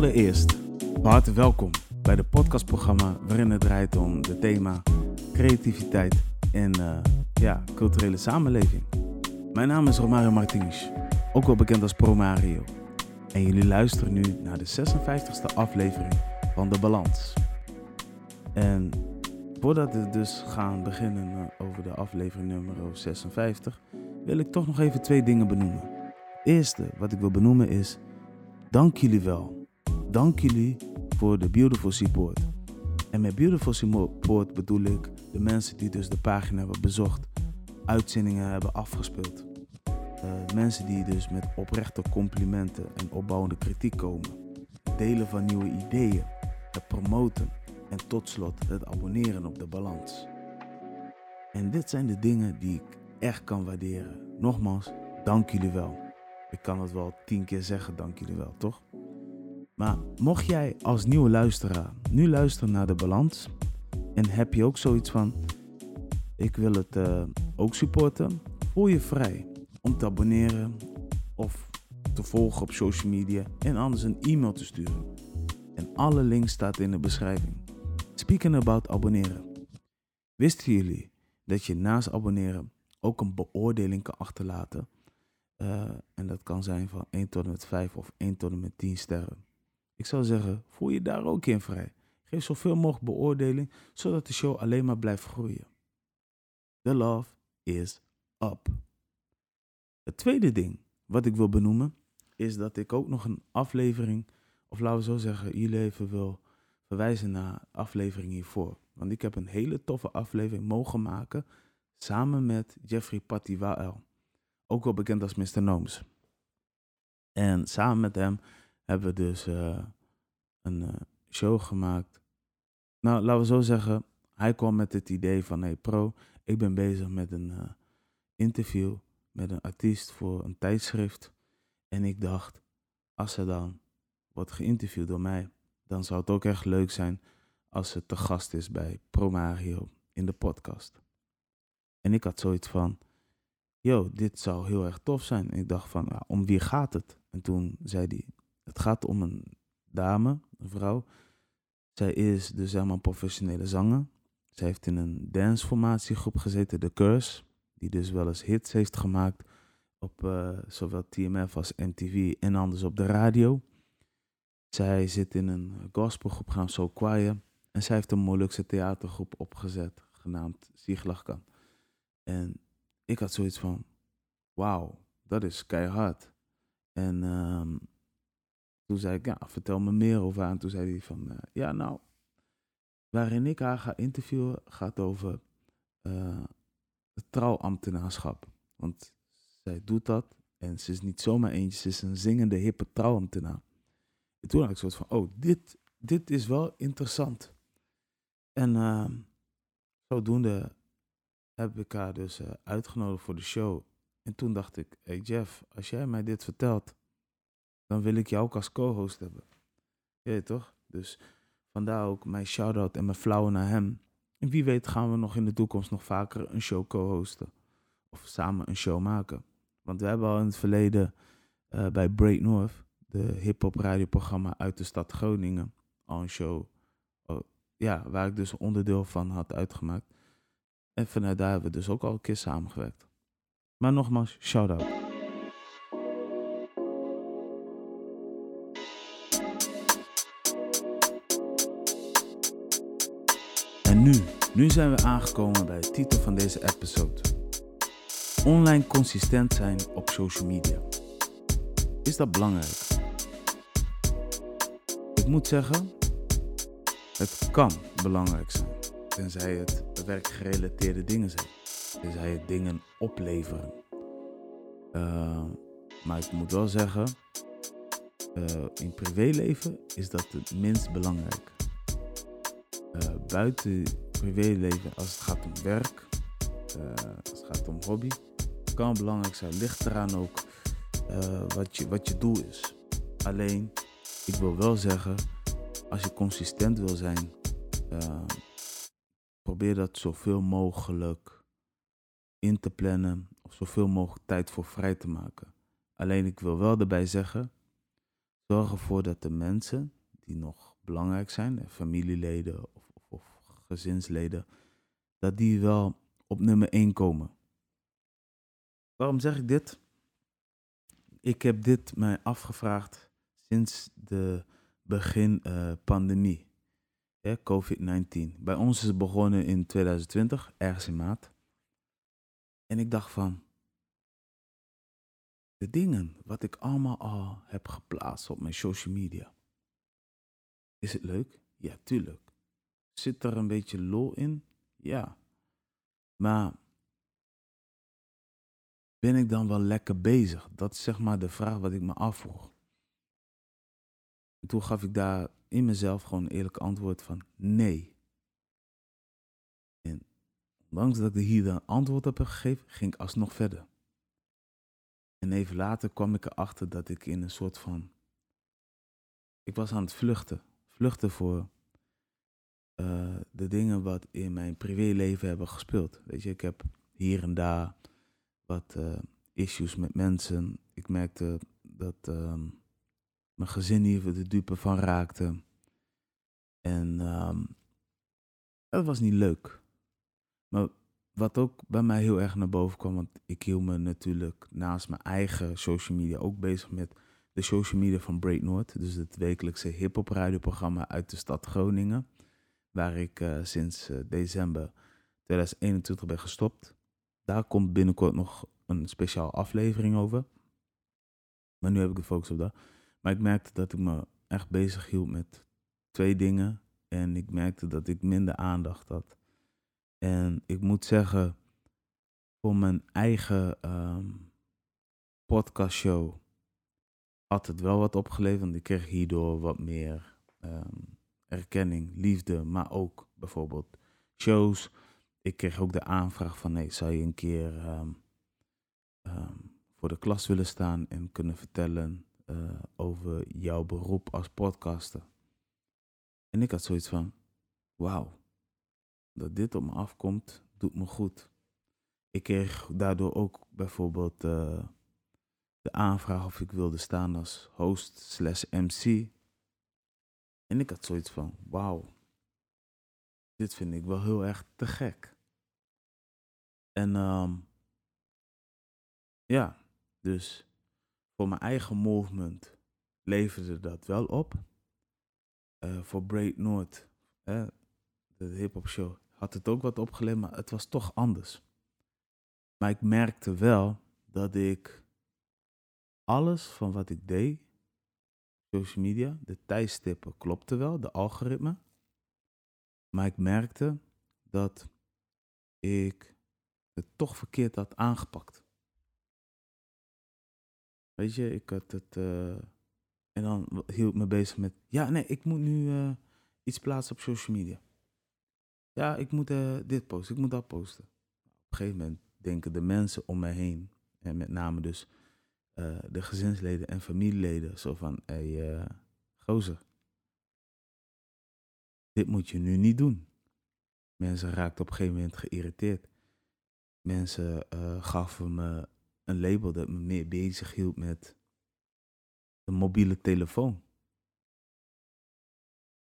Allereerst, van harte welkom bij de podcastprogramma waarin het draait om het thema creativiteit en uh, ja, culturele samenleving. Mijn naam is Romario Martins, ook wel bekend als Pro Mario. En jullie luisteren nu naar de 56e aflevering van De Balans. En voordat we dus gaan beginnen eh, over de aflevering nummer 56, wil ik toch nog even twee dingen benoemen. Het eerste wat ik wil benoemen is, dank jullie wel. Dank jullie voor de Beautiful Support. En met Beautiful Support bedoel ik de mensen die dus de pagina hebben bezocht, uitzendingen hebben afgespeeld. Uh, mensen die dus met oprechte complimenten en opbouwende kritiek komen. Delen van nieuwe ideeën, het promoten en tot slot het abonneren op de balans. En dit zijn de dingen die ik echt kan waarderen. Nogmaals, dank jullie wel. Ik kan het wel tien keer zeggen, dank jullie wel, toch? Maar mocht jij als nieuwe luisteraar nu luisteren naar de balans en heb je ook zoiets van, ik wil het uh, ook supporten, voel je vrij om te abonneren of te volgen op social media en anders een e-mail te sturen. En alle links staat in de beschrijving. Speaking about abonneren. Wisten jullie dat je naast abonneren ook een beoordeling kan achterlaten? Uh, en dat kan zijn van 1 tot en met 5 of 1 tot en met 10 sterren. Ik zou zeggen, voel je daar ook in vrij. Geef zoveel mogelijk beoordeling, zodat de show alleen maar blijft groeien. The love is up. Het tweede ding wat ik wil benoemen, is dat ik ook nog een aflevering, of laten we zo zeggen, jullie even wil verwijzen naar aflevering hiervoor. Want ik heb een hele toffe aflevering mogen maken samen met Jeffrey Patiwael. Ook wel bekend als Mr. Nooms. En samen met hem hebben we dus uh, een uh, show gemaakt. Nou, laten we zo zeggen, hij kwam met het idee van, hey pro, ik ben bezig met een uh, interview met een artiest voor een tijdschrift. En ik dacht, als ze dan wordt geïnterviewd door mij, dan zou het ook echt leuk zijn als ze te gast is bij Promario in de podcast. En ik had zoiets van, yo, dit zou heel erg tof zijn. En ik dacht van, om wie gaat het? En toen zei hij, het gaat om een dame, een vrouw. Zij is dus helemaal professionele zanger. Zij heeft in een danceformatiegroep gezeten, The Curse, die dus wel eens hits heeft gemaakt op uh, zowel TMF als MTV en anders op de radio. Zij zit in een gospelgroep genaamd So Quiet en zij heeft een Molukse theatergroep opgezet, genaamd Sieglachkan. En ik had zoiets van, wauw, dat is keihard. En um, toen zei ik, ja, vertel me meer over haar. En toen zei hij van, uh, ja, nou, waarin ik haar ga interviewen gaat over uh, het trouwambtenaarschap. Want zij doet dat en ze is niet zomaar eentje, ze is een zingende hippe trouwambtenaar. En toen had ik zoiets van, oh, dit, dit is wel interessant. En uh, zodoende heb ik haar dus uh, uitgenodigd voor de show. En toen dacht ik, hey Jeff, als jij mij dit vertelt, dan wil ik jou ook als co-host hebben. Je toch? Dus vandaar ook mijn shout-out en mijn flauwe naar hem. En wie weet gaan we nog in de toekomst nog vaker een show co-hosten. Of samen een show maken. Want we hebben al in het verleden uh, bij Break North, de hip-hop radioprogramma uit de stad Groningen, al een show. Oh, ja, waar ik dus onderdeel van had uitgemaakt. En vanuit daar hebben we dus ook al een keer samengewerkt. Maar nogmaals, shout-out. Nu, zijn we aangekomen bij de titel van deze episode. Online consistent zijn op social media. Is dat belangrijk? Ik moet zeggen, het kan belangrijk zijn, tenzij het werkgerelateerde dingen zijn. Tenzij het dingen opleveren. Uh, maar ik moet wel zeggen, uh, in privéleven is dat het minst belangrijk. Uh, buiten privéleven, als het gaat om werk, als het gaat om hobby, kan belangrijk zijn. Ligt eraan ook wat, je, wat je doel is. Alleen, ik wil wel zeggen, als je consistent wil zijn, probeer dat zoveel mogelijk in te plannen of zoveel mogelijk tijd voor vrij te maken. Alleen ik wil wel erbij zeggen, Zorg ervoor dat de mensen die nog belangrijk zijn, familieleden gezinsleden, dat die wel op nummer 1 komen. Waarom zeg ik dit? Ik heb dit mij afgevraagd sinds de begin uh, pandemie, COVID-19. Bij ons is het begonnen in 2020, ergens in maart. En ik dacht van, de dingen wat ik allemaal al heb geplaatst op mijn social media. Is het leuk? Ja, tuurlijk. Zit er een beetje lol in? Ja. Maar ben ik dan wel lekker bezig? Dat is zeg maar de vraag wat ik me afvroeg. En toen gaf ik daar in mezelf gewoon een eerlijk antwoord van nee. En ondanks dat ik hier dan antwoord op heb gegeven, ging ik alsnog verder. En even later kwam ik erachter dat ik in een soort van. Ik was aan het vluchten. Vluchten voor uh, de dingen wat in mijn privéleven hebben gespeeld. Weet je, ik heb hier en daar wat uh, issues met mensen. Ik merkte dat uh, mijn gezin hier de dupe van raakte. En dat was niet leuk. Maar wat ook bij mij heel erg naar boven kwam, want ik hield me natuurlijk naast mijn eigen social media ook bezig met de social media van Break Noord. Dus het wekelijkse hip-hop radioprogramma uit de stad Groningen. Waar ik uh, sinds uh, december 2021 ben gestopt. Daar komt binnenkort nog een speciaal aflevering over. Maar nu heb ik de focus op dat. Maar ik merkte dat ik me echt bezig hield met twee dingen. En ik merkte dat ik minder aandacht had en ik moet zeggen, voor mijn eigen um, podcastshow had het wel wat opgeleverd. Want ik kreeg hierdoor wat meer um, erkenning, liefde, maar ook bijvoorbeeld shows. Ik kreeg ook de aanvraag van, nee, zou je een keer um, voor de klas willen staan en kunnen vertellen uh, over jouw beroep als podcaster? En ik had zoiets van, wauw, dat dit op me afkomt, doet me goed. Ik kreeg daardoor ook bijvoorbeeld uh, de aanvraag of ik wilde staan als host slash MC. En ik had zoiets van, wauw, dit vind ik wel heel erg te gek. En um, ja, dus voor mijn eigen movement leverde dat wel op. Uh, voor Break North, de hip-hop show, had het ook wat opgeleverd, maar het was toch anders. Maar ik merkte wel dat ik alles van wat ik deed, social media, de tijdstippen klopte wel, de algoritme. Maar ik merkte dat ik het toch verkeerd had aangepakt. Weet je, ik had het. Uh, en dan hield ik me bezig met. Ja, nee, ik moet nu uh, iets plaatsen op social media. Ja, ik moet uh, dit posten, ik moet dat posten. Op een gegeven moment denken de mensen om mij heen, en met name dus uh, de gezinsleden en familieleden, zo van, hé, uh, gozer, dit moet je nu niet doen. Mensen raakten op een gegeven moment geïrriteerd. Mensen uh, gaven me een label dat me meer bezig hield met de mobiele telefoon.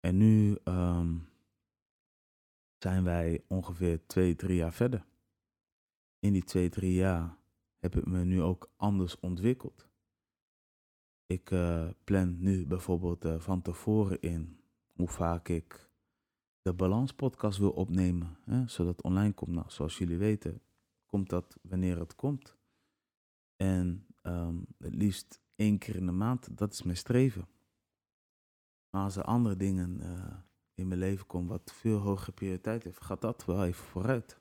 En nu um, zijn wij ongeveer twee, drie jaar verder. In die twee, drie jaar heb ik me nu ook anders ontwikkeld. Ik uh, plan nu bijvoorbeeld uh, van tevoren in hoe vaak ik de balanspodcast wil opnemen, hè, zodat het online komt. Nou, zoals jullie weten, komt dat wanneer het komt. En um, het liefst één keer in de maand, dat is mijn streven. Maar als er andere dingen uh, in mijn leven komt wat veel hogere prioriteit heeft, gaat dat wel even vooruit.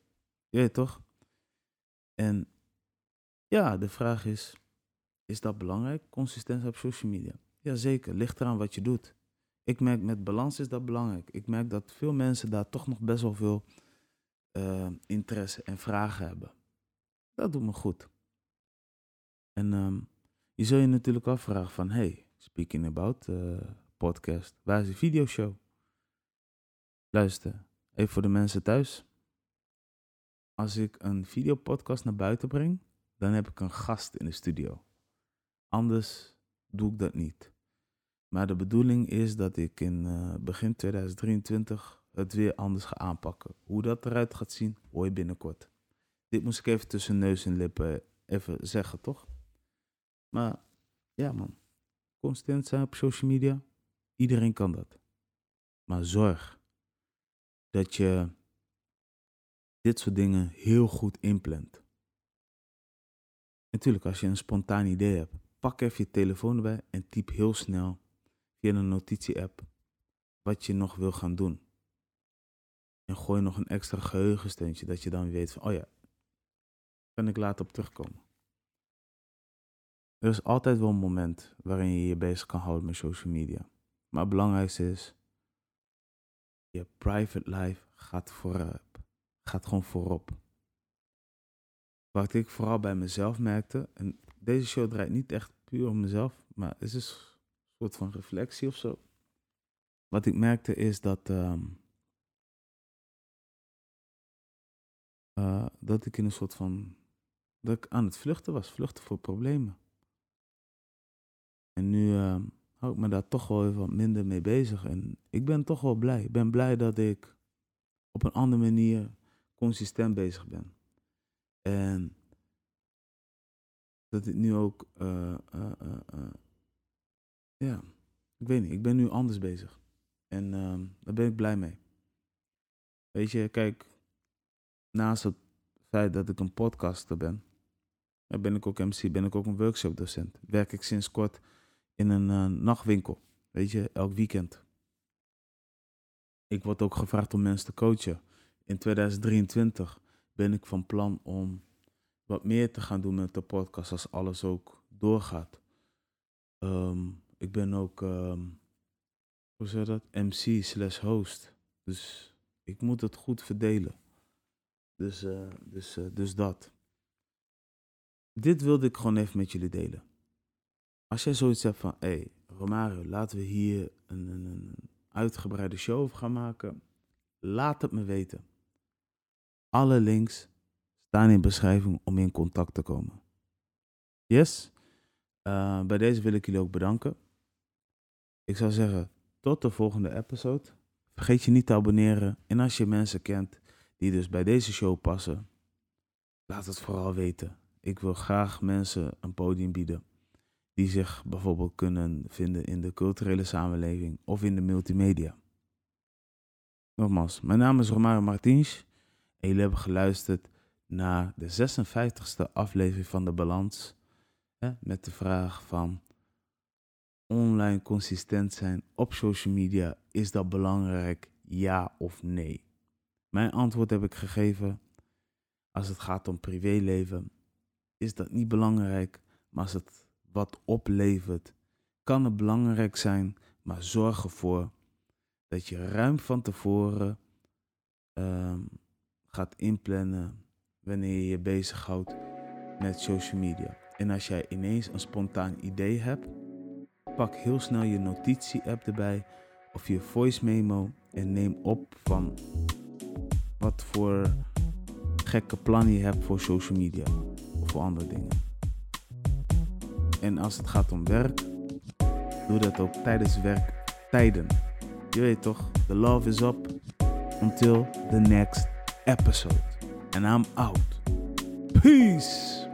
Je weet toch? En ja, de vraag is, is dat belangrijk? Consistentie op social media. Jazeker, ligt eraan wat je doet. Ik merk met balans is dat belangrijk. Ik merk dat veel mensen daar toch nog best wel veel uh, interesse en vragen hebben. Dat doet me goed. En um, je zul je natuurlijk afvragen van, hey, speaking about uh, podcast, waar is die videoshow? Luister, even voor de mensen thuis. Als ik een videopodcast naar buiten breng, dan heb ik een gast in de studio. Anders doe ik dat niet. Maar de bedoeling is dat ik in uh, begin 2023 het weer anders ga aanpakken. Hoe dat eruit gaat zien, hoor je binnenkort. Dit moest ik even tussen neus en lippen even zeggen, toch? Maar ja, man. Constant zijn op social media. Iedereen kan dat. Maar zorg dat je dit soort dingen heel goed inplant. Natuurlijk, als je een spontaan idee hebt, pak even je telefoon erbij en typ heel snel via een notitie-app wat je nog wil gaan doen. En gooi nog een extra geheugensteentje dat je dan weet van, oh ja, kan ik later op terugkomen. Er is altijd wel een moment waarin je je bezig kan houden met social media. Maar het belangrijkste is, je private life gaat voorop. Gaat gewoon voorop. Wat ik vooral bij mezelf merkte, en deze show draait niet echt puur om mezelf, maar het is een soort van reflectie of zo. Wat ik merkte is dat, ehm, eh, dat ik in een soort van, dat ik aan het vluchten was, vluchten voor problemen. En nu uh, hou ik me daar toch wel wat minder mee bezig. En ik ben toch wel blij. Ik ben blij dat ik op een andere manier consistent bezig ben. En dat ik nu ook, uh, ja, ik weet niet, ik ben nu anders bezig. En ehm, daar ben ik blij mee. Weet je, kijk, naast het feit dat ik een podcaster ben, ben ik ook MC, ben ik ook een workshopdocent. Werk ik sinds kort in een nachtwinkel. Weet je, elk weekend. Ik word ook gevraagd om mensen te coachen. In 2023 ben ik van plan om wat meer te gaan doen met de podcast als alles ook doorgaat. Ehm, ik ben ook, um, hoe zeg dat, MC slash host. Dus ik moet het goed verdelen. Dus, uh, dus, uh, dus dat. Dit wilde ik gewoon even met jullie delen. Als jij zoiets hebt van, hé, hey, Romario, laten we hier een, een, een uitgebreide show over gaan maken, laat het me weten. Alle links staan in beschrijving om in contact te komen. Yes? Uh, bij deze wil ik jullie ook bedanken. Ik zou zeggen, tot de volgende episode. Vergeet je niet te abonneren. En als je mensen kent die dus bij deze show passen, laat het vooral weten. Ik wil graag mensen een podium bieden die zich bijvoorbeeld kunnen vinden in de culturele samenleving of in de multimedia. Nogmaals, mijn naam is Romario Martins jullie hebben geluisterd naar de 56e aflevering van De Balans hè, met de vraag van online consistent zijn op social media, is dat belangrijk, ja of nee? Mijn antwoord heb ik gegeven. Als het gaat om privéleven, is dat niet belangrijk, maar als het wat oplevert, kan het belangrijk zijn, maar zorg ervoor dat je ruim van tevoren uh, gaat inplannen wanneer je je bezighoudt met social media. En als jij ineens een spontaan idee hebt, pak heel snel je notitie-app erbij of je voice memo en neem op van wat voor gekke plannen je hebt voor social media of voor andere dingen. En als het gaat om werk, doe dat ook tijdens werktijden. Je weet toch, the love is up until the next episode. And I'm out. Peace.